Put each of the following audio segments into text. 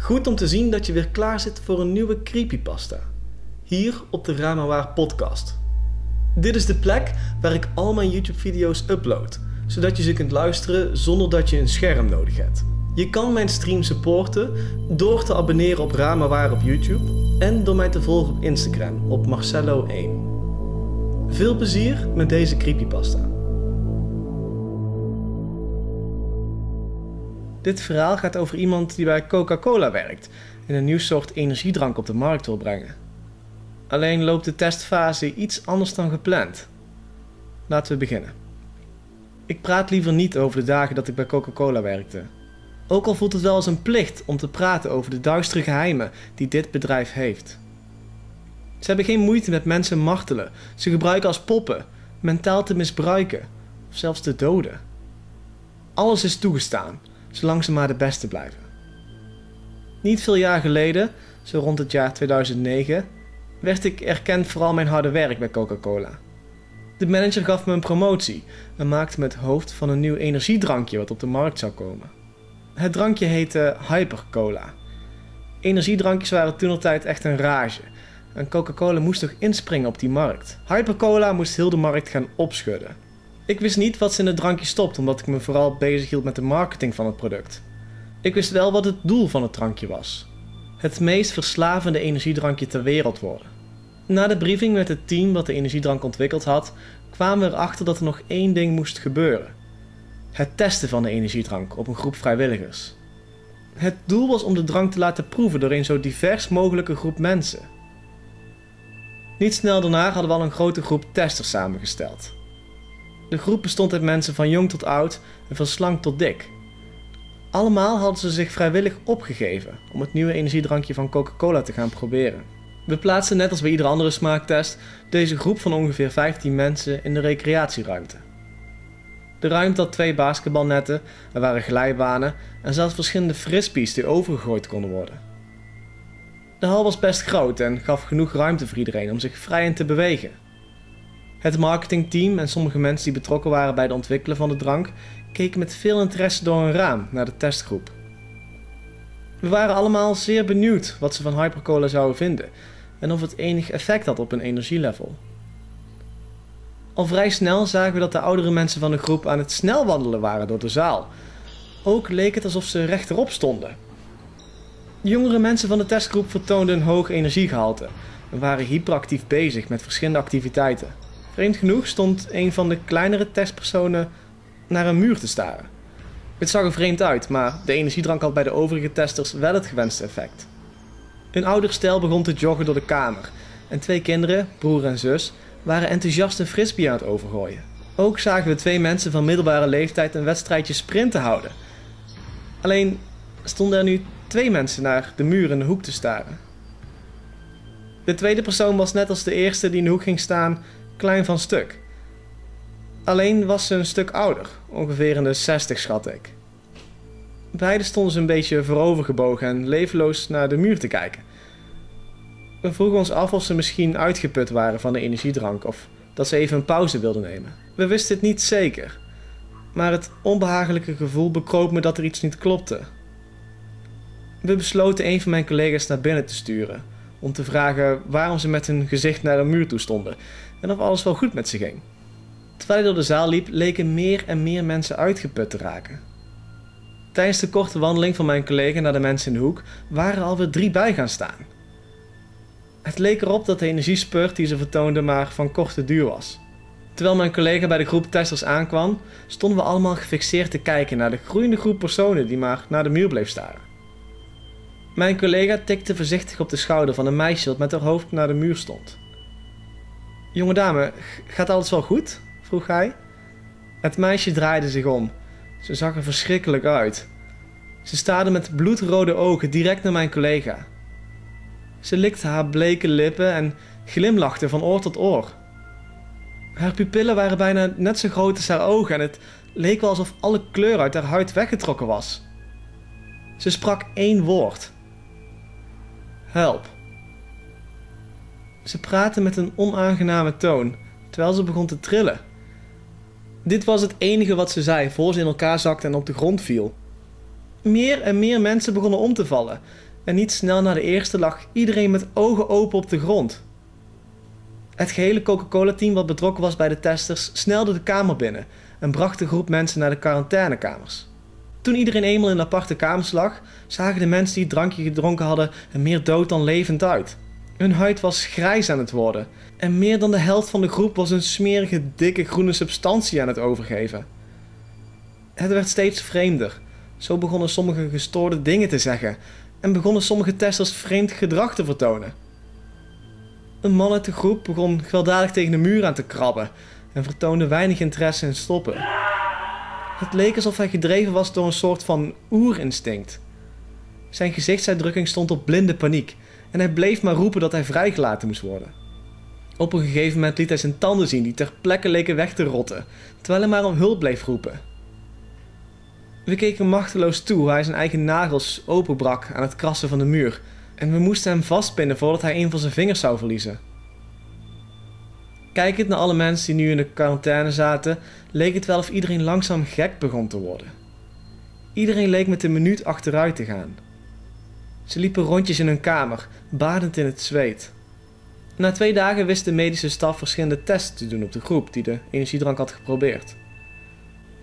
Goed om te zien dat je weer klaar zit voor een nieuwe creepypasta. Hier op de Ramawaar podcast. Dit is de plek waar ik al mijn YouTube video's upload, zodat je ze kunt luisteren zonder dat je een scherm nodig hebt. Je kan mijn stream supporten door te abonneren op Ramawaar op YouTube en door mij te volgen op Instagram op Marcello1. Veel plezier met deze creepypasta. Dit verhaal gaat over iemand die bij Coca-Cola werkt en een nieuw soort energiedrank op de markt wil brengen. Alleen loopt de testfase iets anders dan gepland. Laten we beginnen. Ik praat liever niet over de dagen dat ik bij Coca-Cola werkte. Ook al voelt het wel als een plicht om te praten over de duistere geheimen die dit bedrijf heeft. Ze hebben geen moeite met mensen martelen, ze gebruiken als poppen, mentaal te misbruiken of zelfs te doden. Alles is toegestaan, zolang ze maar de beste blijven. Niet veel jaar geleden, zo rond het jaar 2009, werd ik erkend voor al mijn harde werk bij Coca-Cola. De manager gaf me een promotie en maakte me het hoofd van een nieuw energiedrankje wat op de markt zou komen. Het drankje heette Hypercola. Energiedrankjes waren toen tijd echt een rage en Coca-Cola moest toch inspringen op die markt. Hypercola moest heel de markt gaan opschudden. Ik wist niet wat ze in het drankje stopt, omdat ik me vooral bezig hield met de marketing van het product. Ik wist wel wat het doel van het drankje was: het meest verslavende energiedrankje ter wereld worden. Na de briefing met het team wat de energiedrank ontwikkeld had, kwamen we erachter dat er nog één ding moest gebeuren: het testen van de energiedrank op een groep vrijwilligers. Het doel was om de drank te laten proeven door een zo divers mogelijke groep mensen. Niet snel daarna hadden we al een grote groep testers samengesteld. De groep bestond uit mensen van jong tot oud en van slank tot dik. Allemaal hadden ze zich vrijwillig opgegeven om het nieuwe energiedrankje van Coca-Cola te gaan proberen. We plaatsten net als bij iedere andere smaaktest deze groep van ongeveer 15 mensen in de recreatieruimte. De ruimte had twee basketbalnetten, er waren glijbanen en zelfs verschillende frisbees die overgegooid konden worden. De hal was best groot en gaf genoeg ruimte voor iedereen om zich vrij in te bewegen. Het marketingteam en sommige mensen die betrokken waren bij het ontwikkelen van de drank keken met veel interesse door een raam naar de testgroep. We waren allemaal zeer benieuwd wat ze van Hypercola zouden vinden en of het enig effect had op hun energielevel. Al vrij snel zagen we dat de oudere mensen van de groep aan het snel wandelen waren door de zaal. Ook leek het alsof ze rechterop stonden. De jongere mensen van de testgroep vertoonden een hoog energiegehalte en waren hyperactief bezig met verschillende activiteiten. Vreemd genoeg stond een van de kleinere testpersonen naar een muur te staren. Het zag er vreemd uit, maar de energiedrank had bij de overige testers wel het gewenste effect. Een ouder stel begon te joggen door de kamer en twee kinderen, broer en zus, waren enthousiast een frisbee aan het overgooien. Ook zagen we twee mensen van middelbare leeftijd een wedstrijdje sprinten houden. Alleen stonden er nu twee mensen naar de muur in de hoek te staren. De tweede persoon was net als de eerste die in de hoek ging staan, klein van stuk. Alleen was ze een stuk ouder, ongeveer in de 60 schat ik. Beiden stonden ze een beetje voorovergebogen en levenloos naar de muur te kijken. We vroegen ons af of ze misschien uitgeput waren van de energiedrank of dat ze even een pauze wilden nemen. We wisten het niet zeker, maar het onbehagelijke gevoel bekroop me dat er iets niet klopte. We besloten een van mijn collega's naar binnen te sturen om te vragen waarom ze met hun gezicht naar de muur toe stonden en of alles wel goed met ze ging. Terwijl hij door de zaal liep, leken meer en meer mensen uitgeput te raken. Tijdens de korte wandeling van mijn collega naar de mensen in de hoek waren er alweer drie bij gaan staan. Het leek erop dat de energiespurt die ze vertoonden maar van korte duur was. Terwijl mijn collega bij de groep testers aankwam, stonden we allemaal gefixeerd te kijken naar de groeiende groep personen die maar naar de muur bleef staren. Mijn collega tikte voorzichtig op de schouder van een meisje dat met haar hoofd naar de muur stond. Jonge dame, gaat alles wel goed? vroeg hij. Het meisje draaide zich om. Ze zag er verschrikkelijk uit. Ze staarde met bloedrode ogen direct naar mijn collega. Ze likte haar bleke lippen en glimlachte van oor tot oor. Haar pupillen waren bijna net zo groot als haar ogen en het leek wel alsof alle kleur uit haar huid weggetrokken was. Ze sprak één woord. Help. Ze praatte met een onaangename toon, terwijl ze begon te trillen. Dit was het enige wat ze zei voor ze in elkaar zakte en op de grond viel. Meer en meer mensen begonnen om te vallen En niet snel na de eerste lag iedereen met ogen open op de grond. Het gehele Coca-Cola-team wat betrokken was bij de testers snelde de kamer binnen en bracht de groep mensen naar de quarantainekamers. Toen iedereen eenmaal in de aparte kamers lag, zagen de mensen die het drankje gedronken hadden er meer dood dan levend uit. Hun huid was grijs aan het worden en meer dan de helft van de groep was een smerige, dikke groene substantie aan het overgeven. Het werd steeds vreemder. Zo begonnen sommige gestoorde dingen te zeggen en begonnen sommige testers vreemd gedrag te vertonen. Een man uit de groep begon gewelddadig tegen de muur aan te krabben en vertoonde weinig interesse in stoppen. Het leek alsof hij gedreven was door een soort van oerinstinct. Zijn gezichtsuitdrukking stond op blinde paniek en hij bleef maar roepen dat hij vrijgelaten moest worden. Op een gegeven moment liet hij zijn tanden zien die ter plekke leken weg te rotten, terwijl hij maar om hulp bleef roepen. We keken machteloos toe hoe hij zijn eigen nagels openbrak aan het krassen van de muur en we moesten hem vastpinnen voordat hij een van zijn vingers zou verliezen. Kijkend naar alle mensen die nu in de quarantaine zaten, leek het wel of iedereen langzaam gek begon te worden. Iedereen leek met een minuut achteruit te gaan. Ze liepen rondjes in hun kamer, badend in het zweet. Na twee dagen wist de medische staf verschillende tests te doen op de groep die de energiedrank had geprobeerd.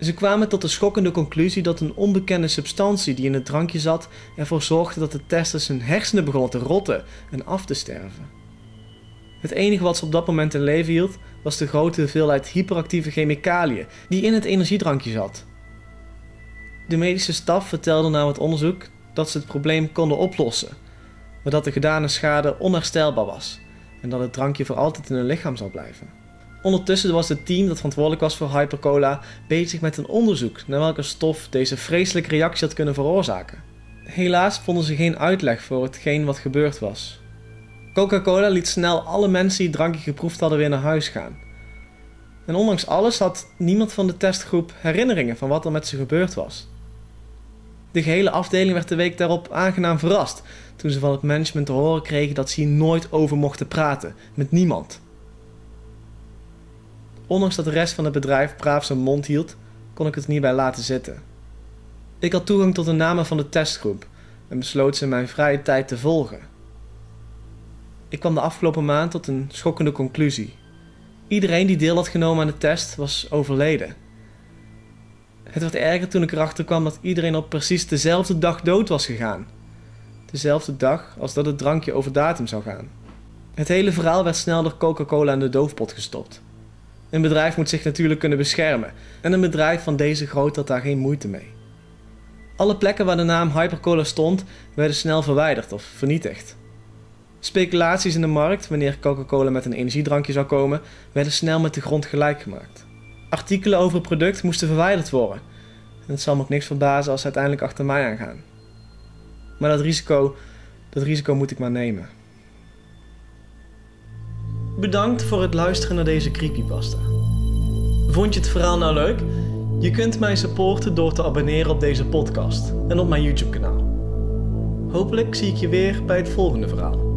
Ze kwamen tot de schokkende conclusie dat een onbekende substantie die in het drankje zat ervoor zorgde dat de testers hun hersenen begonnen te rotten en af te sterven. Het enige wat ze op dat moment in leven hield was de grote hoeveelheid hyperactieve chemicaliën die in het energiedrankje zat. De medische staf vertelde na het onderzoek dat ze het probleem konden oplossen, maar dat de gedane schade onherstelbaar was en dat het drankje voor altijd in hun lichaam zou blijven. Ondertussen was het team dat verantwoordelijk was voor Hypercola bezig met een onderzoek naar welke stof deze vreselijke reactie had kunnen veroorzaken. Helaas vonden ze geen uitleg voor hetgeen wat gebeurd was. Coca-Cola liet snel alle mensen die drankje geproefd hadden weer naar huis gaan. En ondanks alles had niemand van de testgroep herinneringen van wat er met ze gebeurd was. De gehele afdeling werd de week daarop aangenaam verrast toen ze van het management te horen kregen dat ze hier nooit over mochten praten, met niemand. Ondanks dat de rest van het bedrijf braaf zijn mond hield, kon ik het niet bij laten zitten. Ik had toegang tot de namen van de testgroep en besloot ze in mijn vrije tijd te volgen. Ik kwam de afgelopen maand tot een schokkende conclusie. Iedereen die deel had genomen aan de test was overleden. Het werd erger toen ik erachter kwam dat iedereen op precies dezelfde dag dood was gegaan. Dezelfde dag als dat het drankje over datum zou gaan. Het hele verhaal werd snel door Coca-Cola in de doofpot gestopt. Een bedrijf moet zich natuurlijk kunnen beschermen en een bedrijf van deze grootte had daar geen moeite mee. Alle plekken waar de naam Hypercola stond werden snel verwijderd of vernietigd. Speculaties in de markt wanneer Coca-Cola met een energiedrankje zou komen, werden snel met de grond gelijk gemaakt. Artikelen over het product moesten verwijderd worden. En het zal me ook niks verbazen als ze uiteindelijk achter mij aangaan. Maar dat risico, dat risico moet ik maar nemen. Bedankt voor het luisteren naar deze creepypasta. Vond je het verhaal nou leuk? Je kunt mij supporten door te abonneren op deze podcast en op mijn YouTube kanaal. Hopelijk zie ik je weer bij het volgende verhaal.